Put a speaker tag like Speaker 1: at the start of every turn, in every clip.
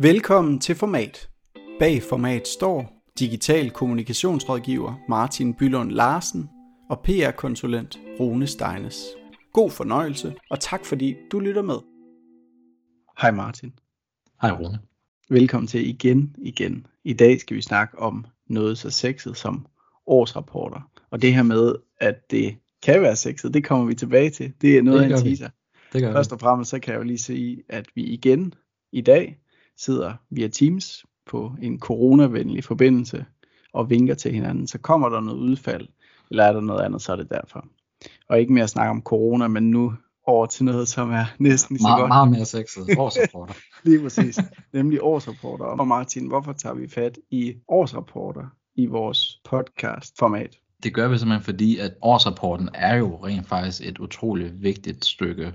Speaker 1: Velkommen til Format. Bag Format står digital kommunikationsrådgiver Martin Bylund Larsen og PR-konsulent Rune Steines. God fornøjelse, og tak fordi du lytter med. Hej Martin.
Speaker 2: Hej Rune.
Speaker 1: Velkommen til igen, igen. I dag skal vi snakke om noget så sexet som årsrapporter. Og det her med, at det kan være sexet, det kommer vi tilbage til. Det er noget det af en teaser. Det gør Først og fremmest så kan jeg jo lige sige, at vi igen i dag sidder via Teams på en coronavenlig forbindelse og vinker til hinanden, så kommer der noget udfald, eller er der noget andet, så er det derfor. Og ikke mere at snakke om corona, men nu over til noget, som er næsten lige så
Speaker 2: meget,
Speaker 1: godt.
Speaker 2: Meget mere sexet. Årsrapporter.
Speaker 1: lige præcis. Nemlig årsrapporter. Og Martin, hvorfor tager vi fat i årsrapporter i vores podcast-format?
Speaker 2: Det gør vi simpelthen fordi, at årsrapporten er jo rent faktisk et utroligt vigtigt stykke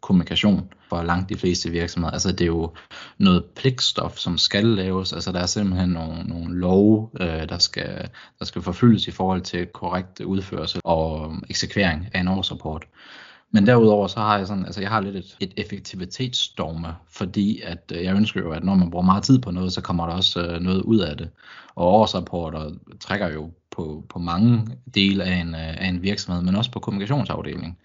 Speaker 2: kommunikation for langt de fleste virksomheder. Altså det er jo noget pligtstof, som skal laves. Altså der er simpelthen nogle, nogle love, øh, der, skal, der skal forfyldes i forhold til korrekt udførelse og eksekvering af en årsrapport. Men derudover så har jeg sådan, altså jeg har lidt et, et effektivitetsdogme, fordi at øh, jeg ønsker jo, at når man bruger meget tid på noget, så kommer der også øh, noget ud af det. Og årsrapporter trækker jo på, på mange dele af en, øh, af en virksomhed, men også på kommunikationsafdelingen.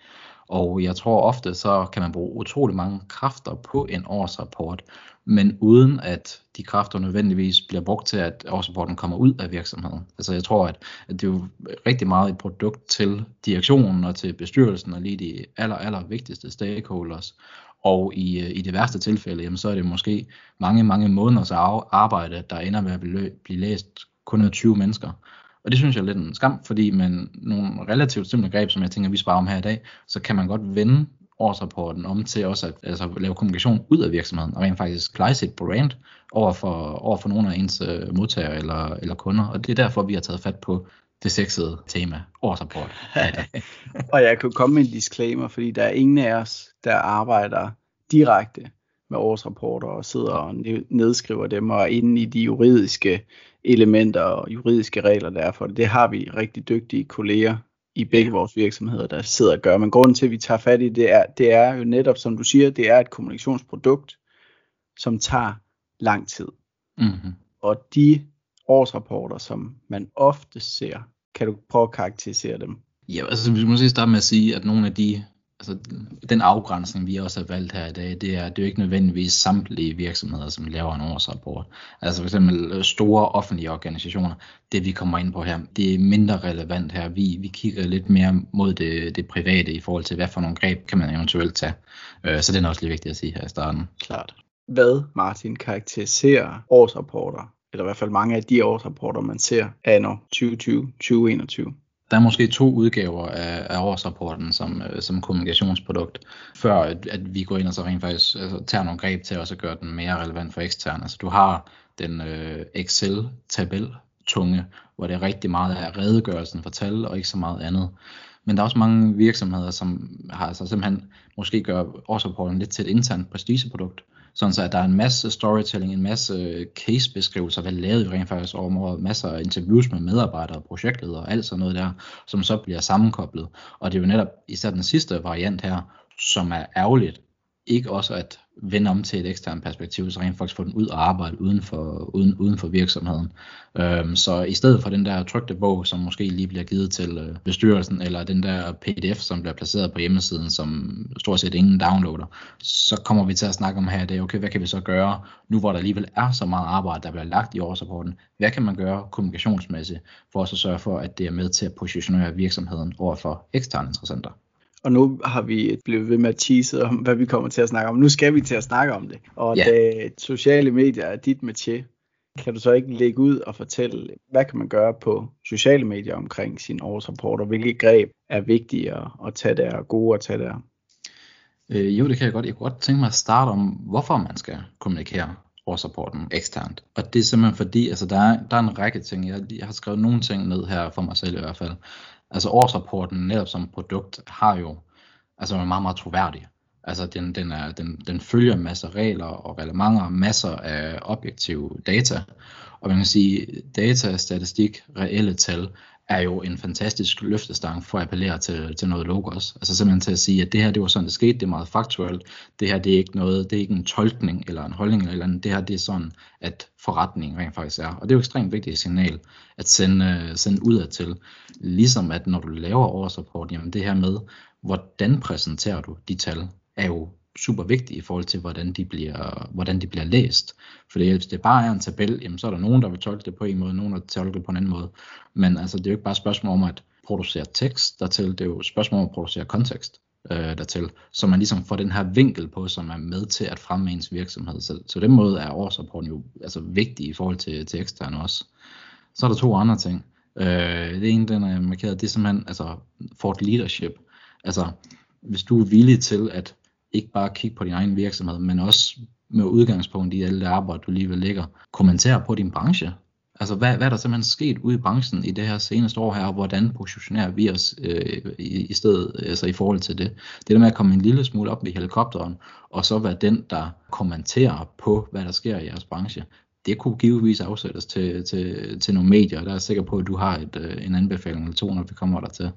Speaker 2: Og jeg tror ofte, så kan man bruge utrolig mange kræfter på en årsrapport, men uden at de kræfter nødvendigvis bliver brugt til, at årsrapporten kommer ud af virksomheden. Altså jeg tror, at, at det er jo rigtig meget et produkt til direktionen og til bestyrelsen og lige de aller, aller vigtigste stakeholders. Og i, øh, i det værste tilfælde, jamen, så er det måske mange, mange måneders arbejde, der ender med at blive, blive læst kun af 20 mennesker. Og det synes jeg er lidt en skam, fordi man nogle relativt simple greb, som jeg tænker, vi sparer om her i dag, så kan man godt vende årsrapporten om til også at altså, lave kommunikation ud af virksomheden, og rent faktisk pleje sit brand over for, over for nogle af ens øh, modtagere eller, eller kunder. Og det er derfor, vi har taget fat på det sexede tema, årsrapport.
Speaker 1: og jeg kan komme med en disclaimer, fordi der er ingen af os, der arbejder direkte med årsrapporter og sidder og nedskriver dem og inde i de juridiske elementer og juridiske regler, der er for det. Det har vi rigtig dygtige kolleger i begge vores virksomheder, der sidder og gør. Men grunden til, at vi tager fat i det, er, det er jo netop, som du siger, det er et kommunikationsprodukt, som tager lang tid. Mm-hmm. Og de årsrapporter, som man ofte ser, kan du prøve at karakterisere dem?
Speaker 2: Ja, altså vi må måske starte med at sige, at nogle af de altså, den afgrænsning, vi også har valgt her i dag, det er, det er jo ikke nødvendigvis samtlige virksomheder, som laver en årsrapport. Altså for eksempel øh, store offentlige organisationer, det vi kommer ind på her, det er mindre relevant her. Vi, vi kigger lidt mere mod det, det private i forhold til, hvad for nogle greb kan man eventuelt tage. Øh, så det er også lige vigtigt at sige her i starten.
Speaker 1: Klart. Hvad, Martin, karakteriserer årsrapporter, eller i hvert fald mange af de årsrapporter, man ser anno 2020-2021?
Speaker 2: Der er måske to udgaver af, af årsrapporten som, øh, som kommunikationsprodukt, før at, at vi går ind og så rent faktisk altså, tager nogle greb til også at gøre den mere relevant for eksterne. Altså du har den øh, Excel-tabel tunge, hvor det er rigtig meget af redegørelsen for tal og ikke så meget andet. Men der er også mange virksomheder, som har altså simpelthen måske gør årsrapporten lidt til et internt prestigeprodukt. Sådan så at der er en masse storytelling, en masse casebeskrivelser, hvad lavede vi rent faktisk over året, masser af interviews med medarbejdere, projektledere og alt sådan noget der, som så bliver sammenkoblet. Og det er jo netop især den sidste variant her, som er ærgerligt, ikke også at vende om til et eksternt perspektiv, så rent faktisk få den ud og arbejde uden for, uden, uden for virksomheden. Øhm, så i stedet for den der trykte bog, som måske lige bliver givet til øh, bestyrelsen, eller den der pdf, som bliver placeret på hjemmesiden, som stort set ingen downloader, så kommer vi til at snakke om her, det er okay, hvad kan vi så gøre, nu hvor der alligevel er så meget arbejde, der bliver lagt i årsrapporten, hvad kan man gøre kommunikationsmæssigt, for at så sørge for, at det er med til at positionere virksomheden over for eksterne interessenter.
Speaker 1: Og nu har vi blevet ved med at tease om, hvad vi kommer til at snakke om. Nu skal vi til at snakke om det. Og ja. da sociale medier er dit métier, kan du så ikke lægge ud og fortælle, hvad kan man gøre på sociale medier omkring sine årsrapporter? Hvilke greb er vigtige at tage der og gode at tage der?
Speaker 2: Øh, jo, det kan jeg godt. Jeg kunne godt tænke mig at starte om, hvorfor man skal kommunikere årsrapporten eksternt. Og det er simpelthen fordi, altså der er, der er en række ting. Jeg, jeg har skrevet nogle ting ned her for mig selv i hvert fald. Altså årsrapporten netop som produkt har jo, altså er meget, meget troværdig. Altså den, den, er, den, den følger masser regler og relevanter, masser af objektive data. Og man kan sige, data, statistik, reelle tal er jo en fantastisk løftestang for at appellere til, til noget logos. Altså simpelthen til at sige, at det her det var sådan, det skete, det er meget faktuelt. Det her det er ikke noget, det er ikke en tolkning eller en holdning eller andet. Det her det er sådan, at forretningen rent faktisk er. Og det er jo ekstremt vigtigt signal at sende, øh, sende udad til. Ligesom at når du laver årsrapport, jamen det her med, hvordan præsenterer du de tal, er jo super vigtigt i forhold til, hvordan de bliver, hvordan de bliver læst. For hvis det bare er en tabel, jamen, så er der nogen, der vil tolke det på en måde, nogen, der tolker det på en anden måde. Men altså, det er jo ikke bare et spørgsmål om at producere tekst dertil, det er jo et spørgsmål om at producere kontekst øh, dertil, så man ligesom får den her vinkel på, som er med til at fremme ens virksomhed. Så, så den måde er årsrapporten jo altså, vigtig i forhold til, til eksterne også. Så er der to andre ting. Øh, det ene, den er markeret, det er simpelthen altså, for leadership. Altså, hvis du er villig til at ikke bare kigge på din egen virksomhed, men også med udgangspunkt i alle det arbejde, du lige vil lægge, kommentere på din branche. Altså, hvad, hvad er der simpelthen sket ude i branchen i det her seneste år her, og hvordan positionerer vi os øh, i, i stedet, altså i forhold til det? Det der med at komme en lille smule op i helikopteren, og så være den, der kommenterer på, hvad der sker i jeres branche, det kunne givetvis afsættes til, til, til nogle medier, der er sikker på, at du har et, øh, en anbefaling eller to, når vi kommer der til.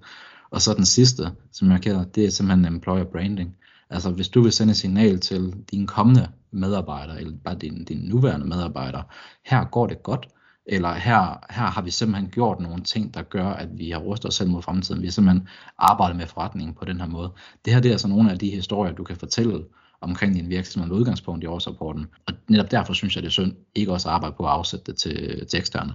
Speaker 2: Og så den sidste, som jeg kalder, det er simpelthen employer branding. Altså hvis du vil sende et signal til dine kommende medarbejdere, eller bare dine, dine nuværende medarbejdere, her går det godt, eller her, her har vi simpelthen gjort nogle ting, der gør, at vi har rustet os selv mod fremtiden. Vi har simpelthen arbejdet med forretningen på den her måde. Det her det er altså nogle af de historier, du kan fortælle omkring din virksomhed med udgangspunkt i årsrapporten. Og netop derfor synes jeg, det er synd ikke også at arbejde på at afsætte det til, til eksterne.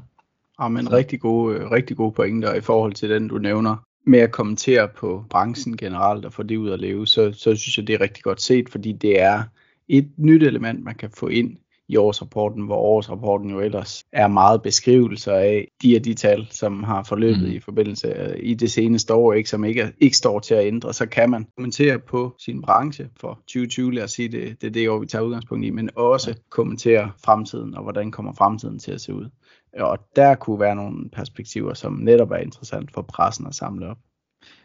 Speaker 1: Ja, men rigtig gode, rigtig gode pointer i forhold til den, du nævner med at kommentere på branchen generelt og få det ud at leve, så, så synes jeg, det er rigtig godt set, fordi det er et nyt element, man kan få ind i årsrapporten, hvor årsrapporten jo ellers er meget beskrivelser af de og de tal, som har forløbet mm. i forbindelse i det seneste år, ikke, som ikke, ikke står til at ændre, så kan man kommentere på sin branche for 2020, lad os sige det, det er det år, vi tager udgangspunkt i, men også kommentere fremtiden, og hvordan kommer fremtiden til at se ud. Og der kunne være nogle perspektiver, som netop er interessant for pressen at samle op.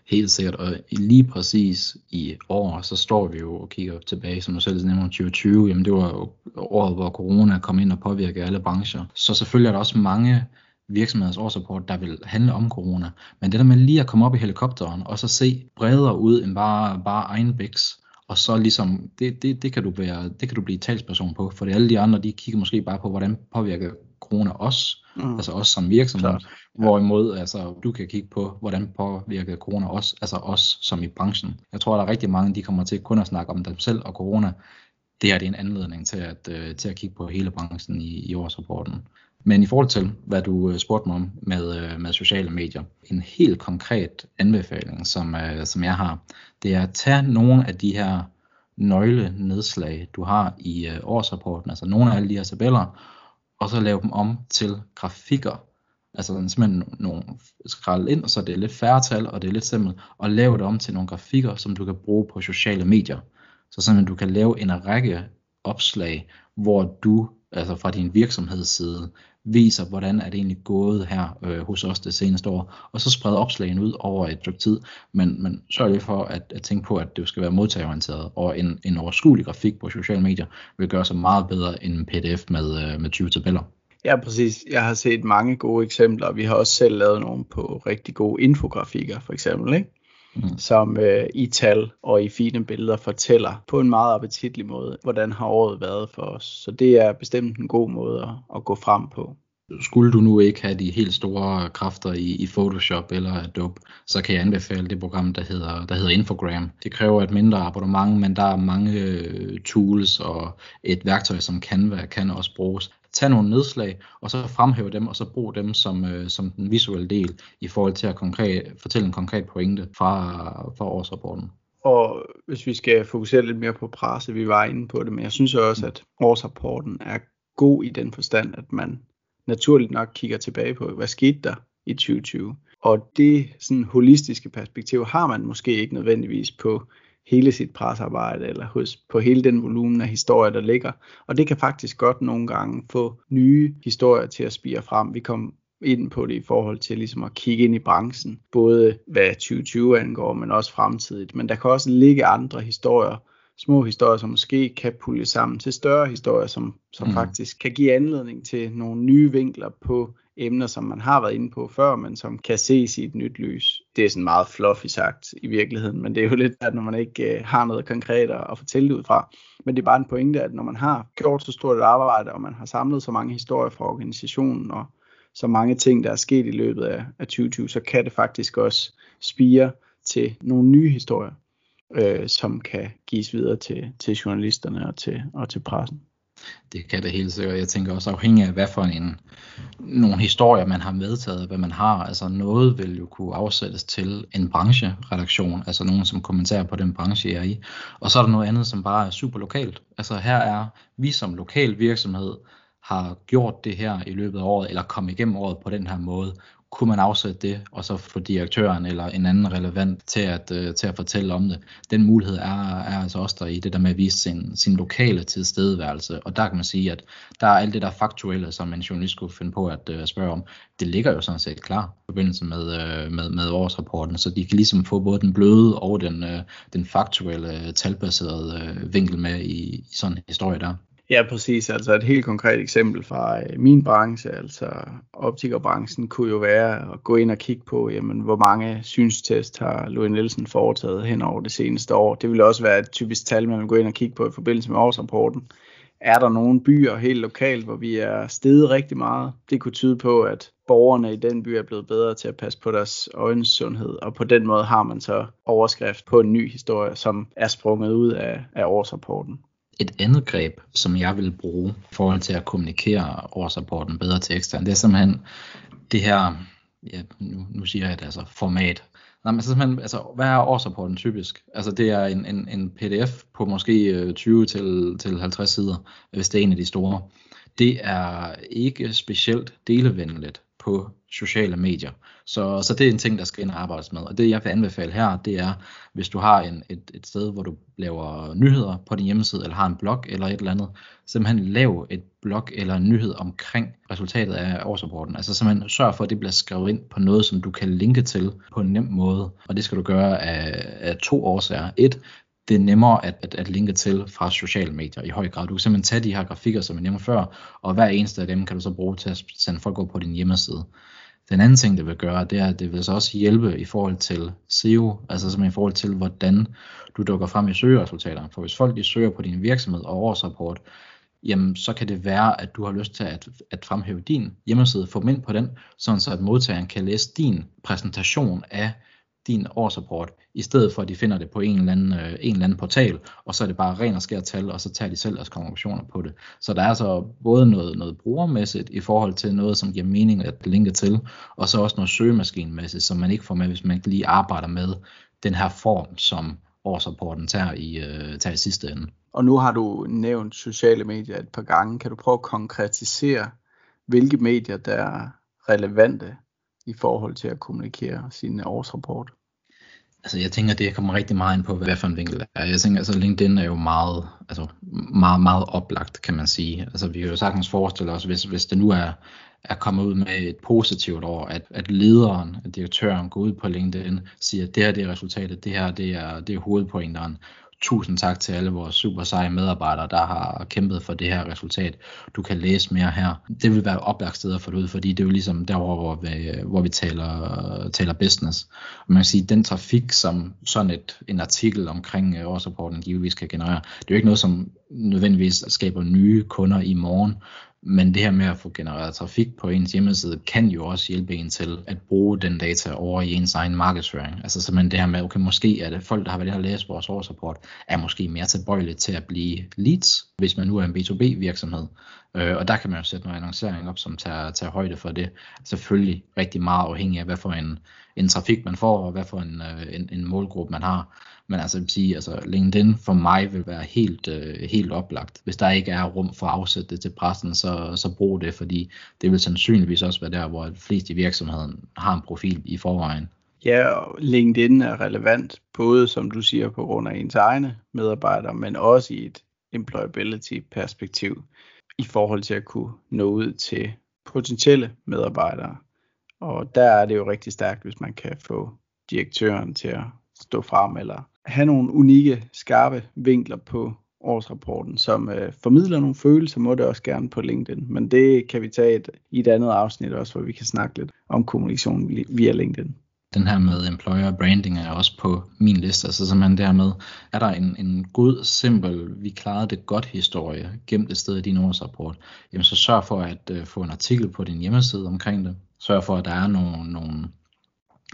Speaker 2: Helt sikkert, og lige præcis i år, så står vi jo og kigger tilbage, som du selv nævner, 2020, jamen det var jo året, hvor corona kom ind og påvirkede alle brancher. Så selvfølgelig er der også mange virksomheders årsrapport, der vil handle om corona. Men det der med lige at komme op i helikopteren, og så se bredere ud end bare, bare egen bæks, og så ligesom, det, det, det, kan du være, det kan du blive talsperson på, for alle de andre, de kigger måske bare på, hvordan påvirker corona os, mm. altså os som virksomhed, Klart. hvorimod altså, du kan kigge på, hvordan påvirker corona os, altså os som i branchen. Jeg tror, der er rigtig mange, de kommer til kun at snakke om dem selv og corona. Det er det en anledning til at, uh, til at kigge på hele branchen i, i årsrapporten. Men i forhold til, hvad du øh, spurgte mig om med, uh, med sociale medier, en helt konkret anbefaling, som, uh, som jeg har, det er at tage nogle af de her nøgle nedslag, du har i uh, årsrapporten, altså nogle af alle de her tabeller, og så lave dem om til grafikker. Altså simpelthen nogle skrald ind, og så det er lidt færre tal, og det er lidt simpelt, og lave det om til nogle grafikker, som du kan bruge på sociale medier. Så sådan, at du kan lave en række opslag, hvor du altså fra din virksomhedsside viser, hvordan er det egentlig gået her øh, hos os det seneste år, og så sprede opslagene ud over et stykke tid, men, men sørg lige for at, at tænke på, at det skal være modtagerorienteret, og en, en overskuelig grafik på sociale medier vil gøre sig meget bedre end en pdf med, øh, med 20 tabeller.
Speaker 1: Ja, præcis. Jeg har set mange gode eksempler. Vi har også selv lavet nogle på rigtig gode infografikker, for eksempel, ikke? Mm. som øh, i tal og i fine billeder fortæller på en meget appetitlig måde, hvordan har året været for os. Så det er bestemt en god måde at, at gå frem på.
Speaker 2: Skulle du nu ikke have de helt store kræfter i, i Photoshop eller Adobe, så kan jeg anbefale det program, der hedder, der hedder Infogram. Det kræver et mindre abonnement, men der er mange øh, tools og et værktøj som Canva kan også bruges tage nogle nedslag, og så fremhæve dem, og så bruge dem som, øh, som den visuelle del, i forhold til at konkret, fortælle en konkret pointe fra, fra årsrapporten.
Speaker 1: Og hvis vi skal fokusere lidt mere på presse, vi var inde på det, men jeg synes også, at årsrapporten er god i den forstand, at man naturligt nok kigger tilbage på, hvad skete der i 2020. Og det sådan holistiske perspektiv har man måske ikke nødvendigvis på hele sit presarbejde, eller hos, på hele den volumen af historier, der ligger. Og det kan faktisk godt nogle gange få nye historier til at spire frem. Vi kom ind på det i forhold til ligesom at kigge ind i branchen, både hvad 2020 angår, men også fremtidigt. Men der kan også ligge andre historier, små historier, som måske kan pulle sammen til større historier, som, som mm. faktisk kan give anledning til nogle nye vinkler på emner, som man har været inde på før, men som kan ses i et nyt lys. Det er sådan meget fluffy sagt i virkeligheden, men det er jo lidt, at når man ikke øh, har noget konkret at fortælle ud fra. Men det er bare en pointe, at når man har gjort så stort et arbejde, og man har samlet så mange historier fra organisationen, og så mange ting, der er sket i løbet af, af 2020, så kan det faktisk også spire til nogle nye historier, øh, som kan gives videre til, til journalisterne og til, og til pressen.
Speaker 2: Det kan det helt sikkert. Jeg tænker også afhængig af, hvad for en, nogle historier man har medtaget, hvad man har. Altså noget vil jo kunne afsættes til en brancheredaktion, altså nogen, som kommenterer på den branche, jeg er i. Og så er der noget andet, som bare er super lokalt. Altså her er vi som lokal virksomhed, har gjort det her i løbet af året, eller kom igennem året på den her måde, kunne man afsætte det, og så få direktøren eller en anden relevant til at, øh, til at fortælle om det. Den mulighed er, er altså også der i det der med at vise sin, sin lokale tilstedeværelse, og der kan man sige, at der er alt det der faktuelle, som en journalist skulle finde på at øh, spørge om, det ligger jo sådan set klar i forbindelse med, øh, med, med årsrapporten, så de kan ligesom få både den bløde og den, øh, den faktuelle, øh, talbaserede øh, vinkel med i, i sådan en historie der.
Speaker 1: Ja, præcis. Altså et helt konkret eksempel fra øh, min branche, altså optikerbranchen, kunne jo være at gå ind og kigge på, jamen, hvor mange synstest har Louis Nielsen foretaget hen over det seneste år. Det vil også være et typisk tal, man vil gå ind og kigge på i forbindelse med årsrapporten. Er der nogle byer helt lokalt, hvor vi er steget rigtig meget? Det kunne tyde på, at borgerne i den by er blevet bedre til at passe på deres øjensundhed, og på den måde har man så overskrift på en ny historie, som er sprunget ud af, af årsrapporten.
Speaker 2: Et andet greb, som jeg vil bruge i forhold til at kommunikere årsrapporten bedre til ekstern, det er simpelthen det her, ja, nu, nu siger jeg det altså, format. Nej, men simpelthen, altså, hvad er årsrapporten typisk? Altså, det er en, en, en pdf på måske øh, 20 til, til 50 sider, hvis det er en af de store. Det er ikke specielt delevenligt på sociale medier. Så, så det er en ting, der skal ind og arbejdes med. Og det jeg vil anbefale her, det er, hvis du har en, et, et sted, hvor du laver nyheder på din hjemmeside, eller har en blog eller et eller andet, simpelthen lav et blog eller en nyhed omkring resultatet af årsrapporten. Altså simpelthen sørg for, at det bliver skrevet ind på noget, som du kan linke til på en nem måde. Og det skal du gøre af, af to årsager. Et, det er nemmere at, at, at linke til fra sociale medier i høj grad. Du kan simpelthen tage de her grafikker, som jeg nævnte før, og hver eneste af dem kan du så bruge til at sende folk over på din hjemmeside. Den anden ting, det vil gøre, det er, at det vil så også hjælpe i forhold til SEO, altså simpelthen i forhold til, hvordan du dukker frem i søgeresultaterne. For hvis folk de søger på din virksomhed og årsrapport, jamen så kan det være, at du har lyst til at, at fremhæve din hjemmeside, få dem ind på den, sådan så at modtageren kan læse din præsentation af din årsrapport, i stedet for at de finder det på en eller anden, øh, en eller anden portal, og så er det bare ren og skær tal, og så tager de selv deres konklusioner på det. Så der er altså både noget, noget brugermæssigt i forhold til noget, som giver mening at linke til, og så også noget søgemaskinmæssigt, som man ikke får med, hvis man ikke lige arbejder med den her form, som årsrapporten tager i, øh, tager i sidste ende.
Speaker 1: Og nu har du nævnt sociale medier et par gange. Kan du prøve at konkretisere, hvilke medier der er relevante i forhold til at kommunikere sin årsrapport?
Speaker 2: Altså jeg tænker, det kommer rigtig meget ind på, hvad for en vinkel er. Jeg tænker, altså LinkedIn er jo meget, altså meget, meget oplagt, kan man sige. Altså vi kan jo sagtens forestille os, hvis, hvis det nu er, er kommet ud med et positivt år, at, at lederen, at direktøren går ud på LinkedIn, siger, at det her det er resultatet, det her det er, det er hovedpointeren, Tusind tak til alle vores super seje medarbejdere, der har kæmpet for det her resultat. Du kan læse mere her. Det vil være oplagt sted at få det ud, fordi det er jo ligesom derovre, hvor vi, hvor vi taler, taler business. Og man kan sige, den trafik, som sådan et, en artikel omkring øh, årsrapporten givetvis kan generere, det er jo ikke noget, som nødvendigvis skaber nye kunder i morgen, men det her med at få genereret trafik på ens hjemmeside, kan jo også hjælpe en til at bruge den data over i ens egen markedsføring. Altså simpelthen det her med, okay, måske er det folk, der har været her og læst vores årsrapport, er måske mere tilbøjelige til at blive leads, hvis man nu er en B2B virksomhed. Øh, og der kan man jo sætte noget annoncering op, som tager, tager højde for det. Selvfølgelig rigtig meget afhængig af, hvad for en, en trafik man får, og hvad for en, øh, en, en målgruppe man har. Men altså, jeg vil sige, altså LinkedIn for mig vil være helt, øh, helt oplagt. Hvis der ikke er rum for at afsætte det til pressen, så, så brug det, fordi det vil sandsynligvis også være der, hvor flest i virksomheden har en profil i forvejen.
Speaker 1: Ja, og LinkedIn er relevant, både som du siger, på grund af ens egne medarbejdere, men også i et employability perspektiv i forhold til at kunne nå ud til potentielle medarbejdere. Og der er det jo rigtig stærkt, hvis man kan få direktøren til at stå frem eller have nogle unikke, skarpe vinkler på årsrapporten, som øh, formidler nogle følelser, må det også gerne på LinkedIn. Men det kan vi tage et, i et andet afsnit også, hvor vi kan snakke lidt om kommunikation via LinkedIn
Speaker 2: den her med employer branding er også på min liste, altså simpelthen dermed, er der en, en god, simpel, vi klarede det godt historie gemt et sted i din årsrapport, jamen så sørg for at uh, få en artikel på din hjemmeside omkring det. Sørg for, at der er nogle, nogle,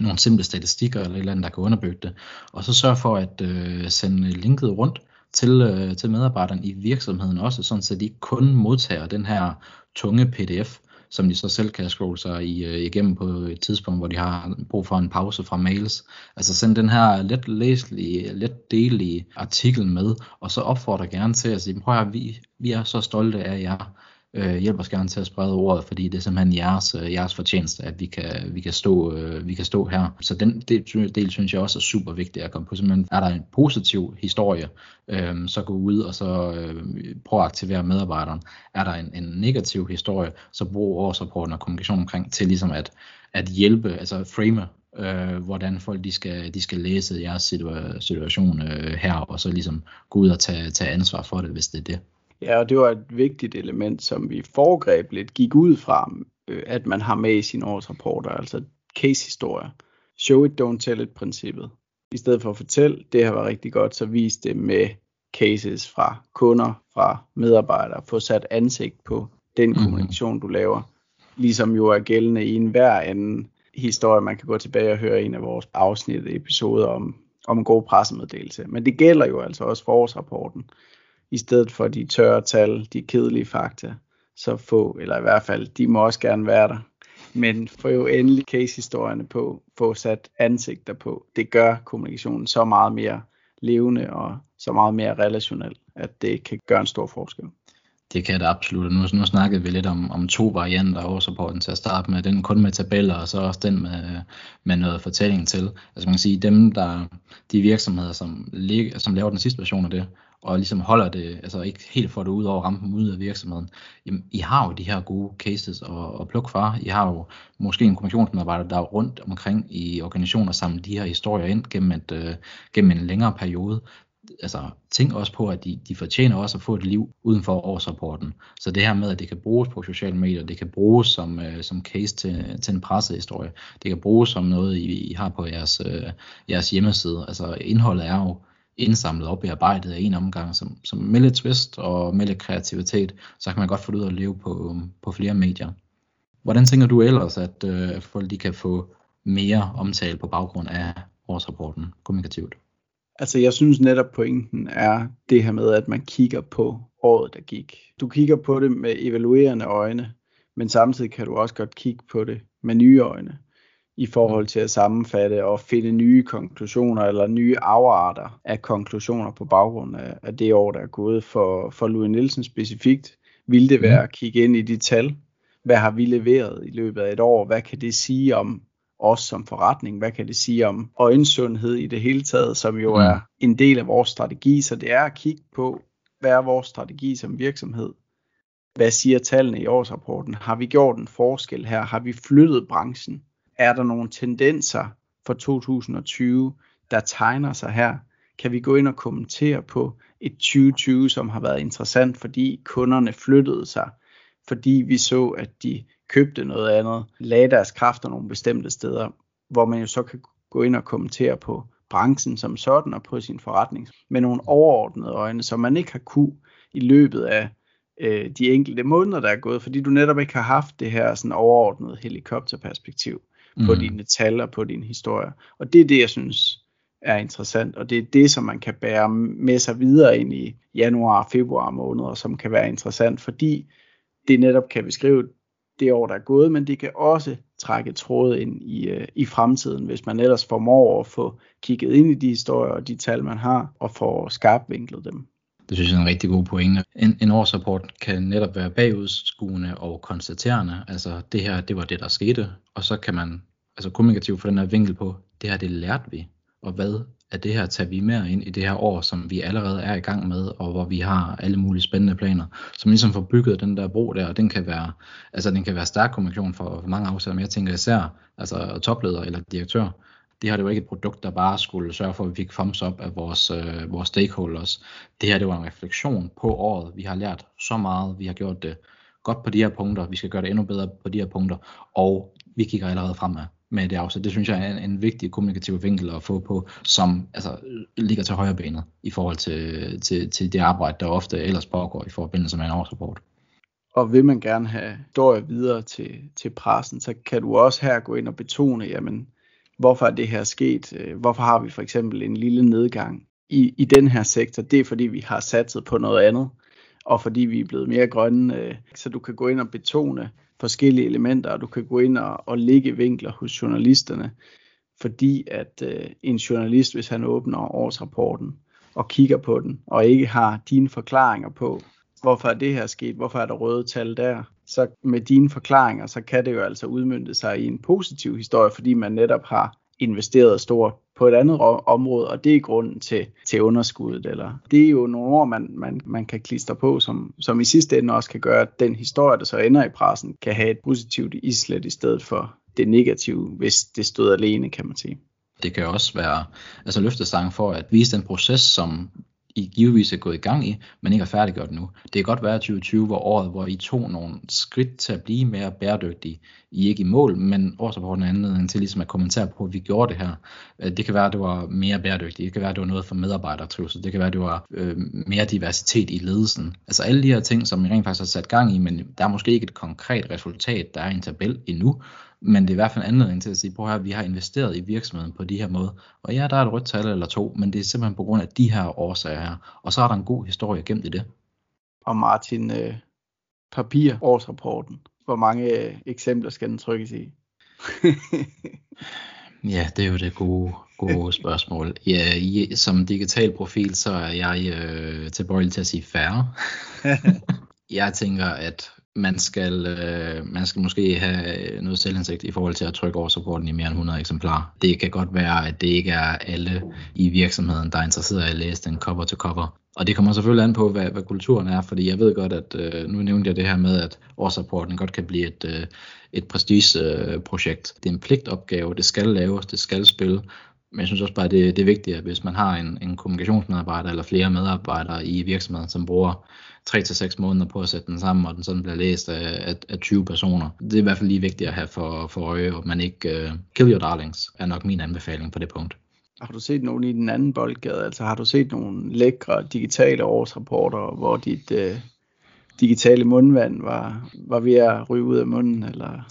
Speaker 2: nogle simple statistikker eller et eller andet, der kan underbygge det. Og så sørg for at uh, sende linket rundt til, uh, til medarbejderne i virksomheden også, sådan så de kun modtager den her tunge pdf, som de så selv kan scrolle sig i, øh, igennem på et tidspunkt, hvor de har brug for en pause fra mails. Altså send den her let læselige, let delige artikel med, og så opfordrer gerne til at sige, prøv at vi, vi er så stolte af jer, øh, hjælp os gerne til at sprede ordet, fordi det er simpelthen jeres, øh, jeres fortjeneste, at vi kan, vi kan, stå, øh, vi kan stå her. Så den del, del synes jeg også er super vigtig at komme på. Simpelthen er der en positiv historie, øh, så gå ud og så øh, prøv at aktivere medarbejderen. Er der en, en negativ historie, så brug årsrapporten og kommunikation omkring til ligesom at, at hjælpe, altså frame øh, hvordan folk de skal, de skal læse jeres situation øh, her, og så ligesom gå ud og tage, tage ansvar for det, hvis det er det.
Speaker 1: Ja, og det var et vigtigt element, som vi foregreb lidt, gik ud fra, øh, at man har med i sine årsrapporter, altså case-historier. Show it, don't tell it princippet. I stedet for at fortælle, det her var rigtig godt, så vis det med cases fra kunder, fra medarbejdere, få sat ansigt på den mhm. kommunikation, du laver. Ligesom jo er gældende i en hver anden historie, man kan gå tilbage og høre en af vores afsnit episoder om, om en god pressemeddelelse. Men det gælder jo altså også for årsrapporten i stedet for de tørre tal, de kedelige fakta, så få, eller i hvert fald, de må også gerne være der. Men få jo endelig case-historierne på, få sat ansigter på. Det gør kommunikationen så meget mere levende og så meget mere relationel, at det kan gøre en stor forskel.
Speaker 2: Det kan det absolut. Nu, nu snakkede vi lidt om, om to varianter af årsrapporten til at starte med. Den kun med tabeller, og så også den med, med noget fortælling til. Altså man kan sige, dem der, de virksomheder, som, ligger, som laver den sidste version af det, og ligesom holder det, altså ikke helt får det ud over rampen ud af virksomheden, jamen, I har jo de her gode cases at, at plukke fra. I har jo måske en kommissionsmedarbejder, der er rundt omkring i organisationer samler de her historier ind gennem, et, øh, gennem en længere periode. Altså, tænk også på, at de, de fortjener også at få et liv uden for årsrapporten. Så det her med, at det kan bruges på sociale medier, det kan bruges som, øh, som case til, til en pressehistorie, det kan bruges som noget, I, I har på jeres, øh, jeres hjemmeside. Altså, indholdet er jo indsamlet og bearbejdet af en omgang, som, som med lidt twist og med lidt kreativitet, så kan man godt få det ud at leve på, øhm, på flere medier. Hvordan tænker du ellers, at øh, folk de kan få mere omtale på baggrund af årsrapporten kommunikativt?
Speaker 1: Altså jeg synes netop pointen er det her med, at man kigger på året, der gik. Du kigger på det med evaluerende øjne, men samtidig kan du også godt kigge på det med nye øjne i forhold til at sammenfatte og finde nye konklusioner eller nye afarter af konklusioner på baggrund af, af det år, der er gået. For, for Louis Nielsen specifikt ville det være at kigge ind i de tal. Hvad har vi leveret i løbet af et år? Hvad kan det sige om os som forretning? Hvad kan det sige om øjensundhed i det hele taget, som jo er en del af vores strategi? Så det er at kigge på, hvad er vores strategi som virksomhed? Hvad siger tallene i årsrapporten? Har vi gjort en forskel her? Har vi flyttet branchen? Er der nogle tendenser for 2020, der tegner sig her? Kan vi gå ind og kommentere på et 2020, som har været interessant, fordi kunderne flyttede sig, fordi vi så, at de købte noget andet, lagde deres kræfter nogle bestemte steder, hvor man jo så kan gå ind og kommentere på branchen som sådan og på sin forretning med nogle overordnede øjne, som man ikke har kunne i løbet af øh, de enkelte måneder, der er gået, fordi du netop ikke har haft det her sådan overordnede helikopterperspektiv mm. på dine tal og på din historie. Og det er det, jeg synes er interessant, og det er det, som man kan bære med sig videre ind i januar og februar måneder, som kan være interessant, fordi det netop kan beskrive det år, der er gået, men det kan også trække tråde ind i, øh, i fremtiden, hvis man ellers formår at få kigget ind i de historier og de tal, man har, og får skarpvinklet dem.
Speaker 2: Det synes jeg er en rigtig god pointe. En, en årsrapport kan netop være bagudskuende og konstaterende. Altså det her, det var det, der skete. Og så kan man altså kommunikativt få den her vinkel på, det her, det lærte vi. Og hvad er det her, tager vi med ind i det her år, som vi allerede er i gang med, og hvor vi har alle mulige spændende planer, som ligesom får bygget den der bro der, og den kan være, altså den kan være stærk kommunikation for, for mange afsætter, men jeg tænker især, altså topledere eller direktør, det her det var ikke et produkt, der bare skulle sørge for, at vi fik thumbs up af vores, øh, vores stakeholders. Det her det var en refleksion på året. Vi har lært så meget, vi har gjort det godt på de her punkter, vi skal gøre det endnu bedre på de her punkter, og vi kigger allerede fremad med det afsæt. Det synes jeg er en, en vigtig kommunikativ vinkel at få på, som altså, ligger til højre benet i forhold til, til, til det arbejde, der ofte ellers pågår i forbindelse med en årsrapport.
Speaker 1: Og vil man gerne have historier videre til, til pressen, så kan du også her gå ind og betone, jamen, hvorfor er det her sket? Øh, hvorfor har vi for eksempel en lille nedgang i, i den her sektor? Det er fordi, vi har satset på noget andet, og fordi vi er blevet mere grønne. Øh, så du kan gå ind og betone forskellige elementer, og du kan gå ind og, og lægge vinkler hos journalisterne, fordi at øh, en journalist, hvis han åbner årsrapporten og kigger på den, og ikke har dine forklaringer på, hvorfor er det her sket, hvorfor er der røde tal der, så med dine forklaringer, så kan det jo altså udmynde sig i en positiv historie, fordi man netop har investeret stort på et andet område, og det er grunden til, til underskuddet. Eller det er jo nogle ord, man, man, man kan klistre på, som, som i sidste ende også kan gøre, at den historie, der så ender i pressen, kan have et positivt islet i stedet for det negative, hvis det stod alene, kan man sige.
Speaker 2: Det kan også være altså løftestang for at vise den proces, som i givetvis er gået i gang i, men ikke er færdiggjort nu. Det kan godt være 2020 var året, hvor I tog nogle skridt til at blive mere bæredygtige. I er ikke i mål, men årsrapporten er anledning til ligesom at kommentere på, at vi gjorde det her. Øh, det kan være, at det var mere bæredygtigt. Det kan være, at det var noget for medarbejdertrivsel. Det kan være, at det var øh, mere diversitet i ledelsen. Altså alle de her ting, som I rent faktisk har sat gang i, men der er måske ikke et konkret resultat, der er i en tabel endnu. Men det er i hvert fald en anledning til at sige, prøv her, vi har investeret i virksomheden på de her måder. Og ja, der er et rødt tal eller to, men det er simpelthen på grund af de her årsager her. Og så er der en god historie gemt i det.
Speaker 1: Og Martin, øh, papir årsrapporten. Hvor mange øh, eksempler skal den trykkes i?
Speaker 2: ja, det er jo det gode, gode spørgsmål. Ja, i, som digital profil, så er jeg øh, tilbøjelig til at sige færre. jeg tænker, at man skal, øh, man skal måske have noget selvindsigt i forhold til at trykke årsrapporten i mere end 100 eksemplarer. Det kan godt være, at det ikke er alle i virksomheden, der er interesseret i at læse den cover to cover. Og det kommer selvfølgelig an på, hvad, hvad kulturen er, fordi jeg ved godt, at øh, nu nævnte jeg det her med, at årsrapporten godt kan blive et, øh, et prestigeprojekt. Øh, det er en pligtopgave, det skal laves, det skal spille, men jeg synes også bare, det, det er vigtigt, at hvis man har en, en kommunikationsmedarbejder eller flere medarbejdere i virksomheden, som bruger 3-6 måneder på at sætte den sammen, og den sådan bliver læst af, af, af 20 personer. Det er i hvert fald lige vigtigt at have for, for øje, at man ikke uh, kill your darlings, er nok min anbefaling på det punkt.
Speaker 1: Har du set nogen i den anden boldgade? Altså har du set nogle lækre digitale årsrapporter, hvor dit øh, digitale mundvand var, var ved at ryge ud af munden? Eller?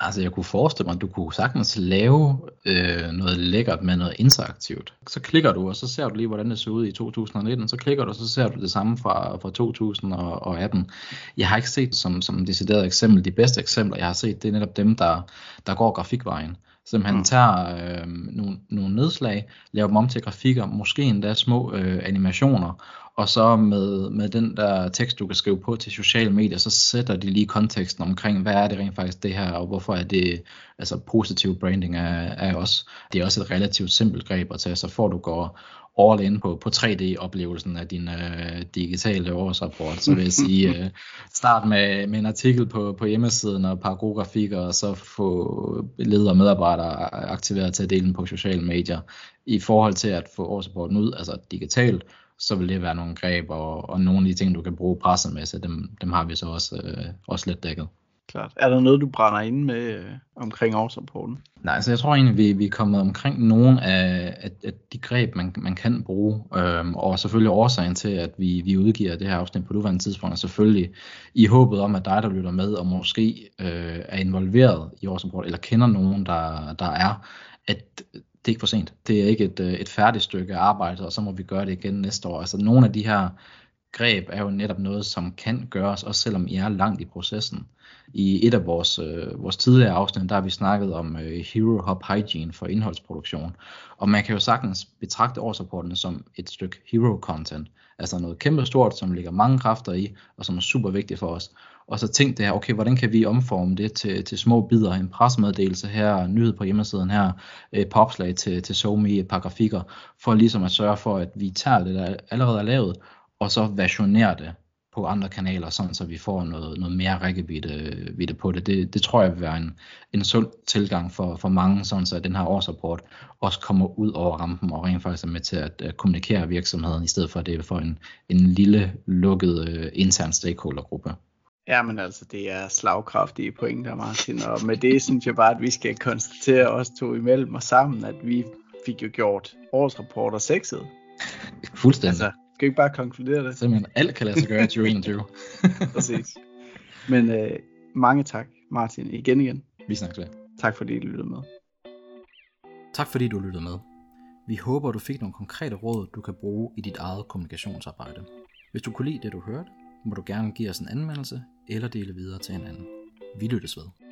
Speaker 2: Altså jeg kunne forestille mig, at du kunne sagtens lave øh, noget lækkert med noget interaktivt. Så klikker du, og så ser du lige, hvordan det så ud i 2019. Så klikker du, og så ser du det samme fra, fra 2018. Jeg har ikke set som, som decideret eksempel, de bedste eksempler, jeg har set, det er netop dem, der, der går grafikvejen. Simpelthen mm. tager øh, nogle, nogle nedslag, laver dem om til grafikker, måske endda små øh, animationer, og så med, med den der tekst, du kan skrive på til sociale medier, så sætter de lige konteksten omkring, hvad er det rent faktisk det her, og hvorfor er det altså positiv branding af, af os. Det er også et relativt simpelt greb at tage, så får du går all in på, på 3D-oplevelsen af din øh, digitale årsrapport. Så vil jeg sige, øh, start med, med en artikel på, på hjemmesiden og et par gode grafikker, og så få ledere og medarbejdere aktiveret til at dele den på sociale medier. I forhold til at få årsrapporten ud, altså digitalt, så vil det være nogle greb, og, og nogle af de ting, du kan bruge pressemæssigt, dem, dem har vi så også, øh, også lidt dækket.
Speaker 1: Klart. Er der noget, du brænder ind med øh, omkring årsrapporten?
Speaker 2: Nej, altså jeg tror egentlig, vi, vi er kommet omkring nogle af, af, af de greb, man, man kan bruge. Øhm, og selvfølgelig årsagen til, at vi, vi udgiver det her afsnit på nuværende tidspunkt, er selvfølgelig i håbet om, at dig, der lytter med, og måske øh, er involveret i årsrapport, eller kender nogen, der, der er, at det er ikke for sent. Det er ikke et, øh, et færdigt stykke arbejde, og så må vi gøre det igen næste år. Altså nogle af de her greb er jo netop noget, som kan gøres, også selvom I er langt i processen. I et af vores, øh, vores tidligere afsnit, der har vi snakket om øh, Hero Hub Hygiene for indholdsproduktion. Og man kan jo sagtens betragte årsrapporten som et stykke hero content. Altså noget kæmpe stort, som ligger mange kræfter i, og som er super vigtigt for os. Og så tænk det her, okay, hvordan kan vi omforme det til, til små bidder, en pressemeddelelse her, nyhed på hjemmesiden her, et par opslag til, til SoMe, et par grafikker, for ligesom at sørge for, at vi tager det, der allerede er lavet, og så versionerer det på andre kanaler, sådan så vi får noget, noget mere rækkevidde på det. det. Det tror jeg vil være en, en sund tilgang for, for mange, sådan så den her årsrapport også kommer ud over rampen og rent faktisk er med til at, at kommunikere virksomheden, i stedet for at det er for en, en lille lukket uh, intern stakeholdergruppe.
Speaker 1: Ja, men altså, det er slagkraftige pointer, Martin, og med det synes jeg bare, at vi skal konstatere os to imellem og sammen, at vi fik jo gjort årsrapporter sexet.
Speaker 2: Fuldstændig. Altså,
Speaker 1: skal vi ikke bare konkludere det?
Speaker 2: Simpelthen alt kan lade sig gøre i 2021.
Speaker 1: Præcis. Men øh, mange tak, Martin, igen igen.
Speaker 2: Vi snakkes ved.
Speaker 1: Tak fordi I lyttede med.
Speaker 2: Tak fordi du lyttede med. Vi håber, du fik nogle konkrete råd, du kan bruge i dit eget kommunikationsarbejde. Hvis du kunne lide det, du hørte, må du gerne give os en anmeldelse eller dele videre til en anden. Vi lyttes ved.